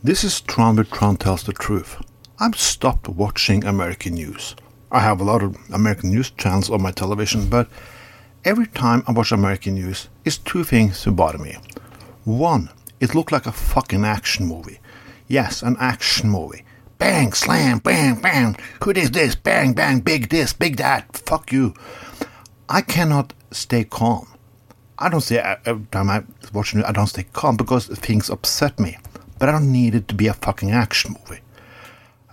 This is Tron with Tron Tells the Truth. I've stopped watching American news. I have a lot of American news channels on my television, but every time I watch American news, it's two things that bother me. One, it looked like a fucking action movie. Yes, an action movie. Bang, slam, bang, bang. Who is this? Bang, bang, big this, big that. Fuck you. I cannot stay calm. I don't say uh, every time I watch news, I don't stay calm because things upset me. But I don't need it to be a fucking action movie.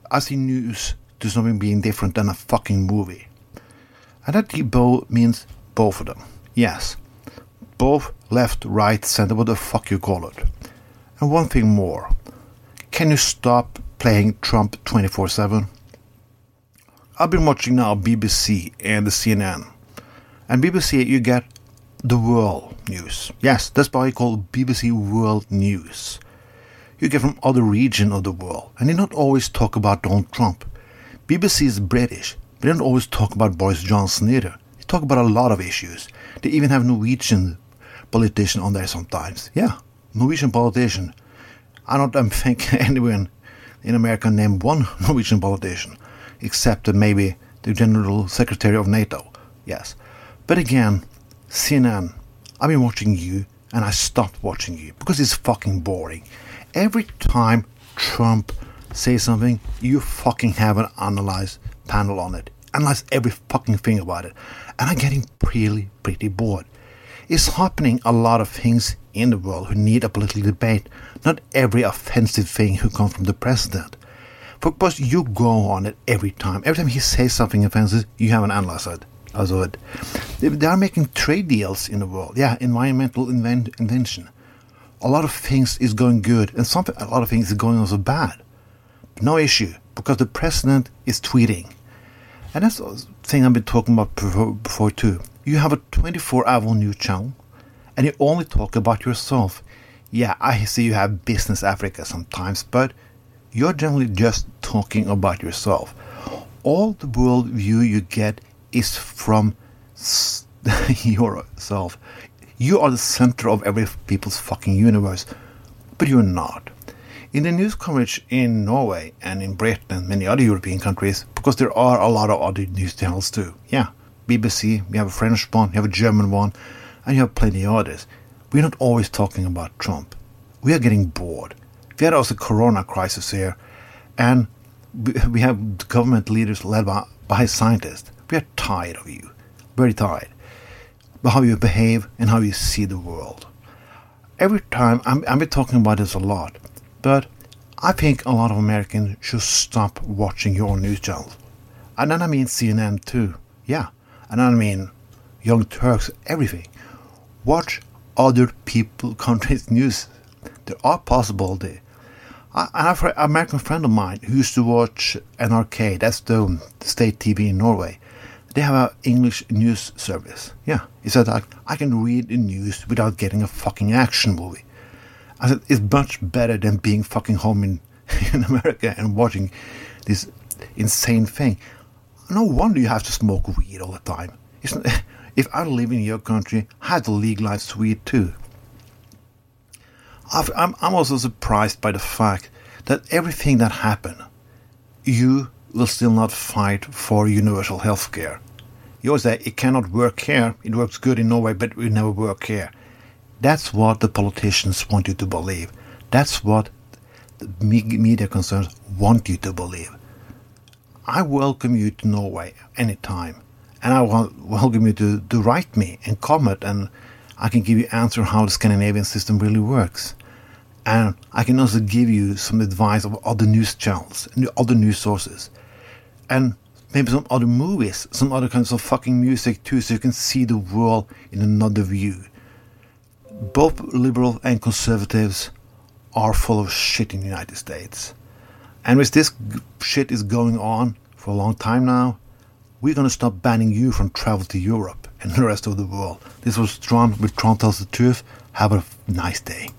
I see news to something being different than a fucking movie. And that both means both of them. Yes. Both left, right, center, what the fuck you call it. And one thing more. Can you stop playing Trump 24 7? I've been watching now BBC and the CNN. And BBC, you get the world news. Yes, that's why I call BBC World News you get from other region of the world, and they don't always talk about Donald Trump. BBC is British, they don't always talk about Boris Johnson either. They talk about a lot of issues. They even have Norwegian politician on there sometimes. Yeah, Norwegian politician. I don't think anyone in America named one Norwegian politician, except maybe the General Secretary of NATO. Yes. But again, CNN, I've been watching you and I stopped watching you because it's fucking boring every time Trump says something, you fucking have an analyze panel on it. Analyze every fucking thing about it. And I'm getting pretty, pretty bored. It's happening a lot of things in the world who need a political debate, not every offensive thing who comes from the president. Because you go on it every time. Every time he says something offensive, you have an analyze it. Also it. They are making trade deals in the world. Yeah, environmental invent- invention a lot of things is going good and some a lot of things is going also bad. No issue because the president is tweeting, and that's the thing I've been talking about before, too. You have a 24-hour news channel, and you only talk about yourself. Yeah, I see you have Business Africa sometimes, but you're generally just talking about yourself. All the world view you get is from yourself. You are the center of every people's fucking universe, but you're not. In the news coverage in Norway and in Britain and many other European countries, because there are a lot of other news channels too. Yeah, BBC, we have a French one, you have a German one, and you have plenty of others. We're not always talking about Trump. We are getting bored. We had also corona crisis here, and we have government leaders led by, by scientists. We are tired of you. Very tired but how you behave and how you see the world. Every time, I'm, I've been talking about this a lot, but I think a lot of Americans should stop watching your news channels. And then I mean CNN too. Yeah. And then I mean Young Turks, everything. Watch other people, countries' news. There are possibilities. I, I have an American friend of mine who used to watch NRK, that's the state TV in Norway they have an English news service. Yeah, he said I, I can read the news without getting a fucking action movie. I said it's much better than being fucking home in in America and watching this insane thing. No wonder you have to smoke weed all the time. if I live in your country, I had to legalize weed too. I'm, I'm also surprised by the fact that everything that happened, you will still not fight for universal health care. You always say it cannot work here, it works good in Norway, but it will never work here. That's what the politicians want you to believe. That's what the media concerns want you to believe. I welcome you to Norway anytime, and I welcome you to, to write me and comment, and I can give you answer how the Scandinavian system really works. And I can also give you some advice of other news channels and other news sources and maybe some other movies, some other kinds of fucking music too, so you can see the world in another view. Both liberal and conservatives are full of shit in the United States. And with this shit is going on for a long time now, we're gonna stop banning you from travel to Europe and the rest of the world. This was Tron with Tron Tells the Truth. Have a nice day.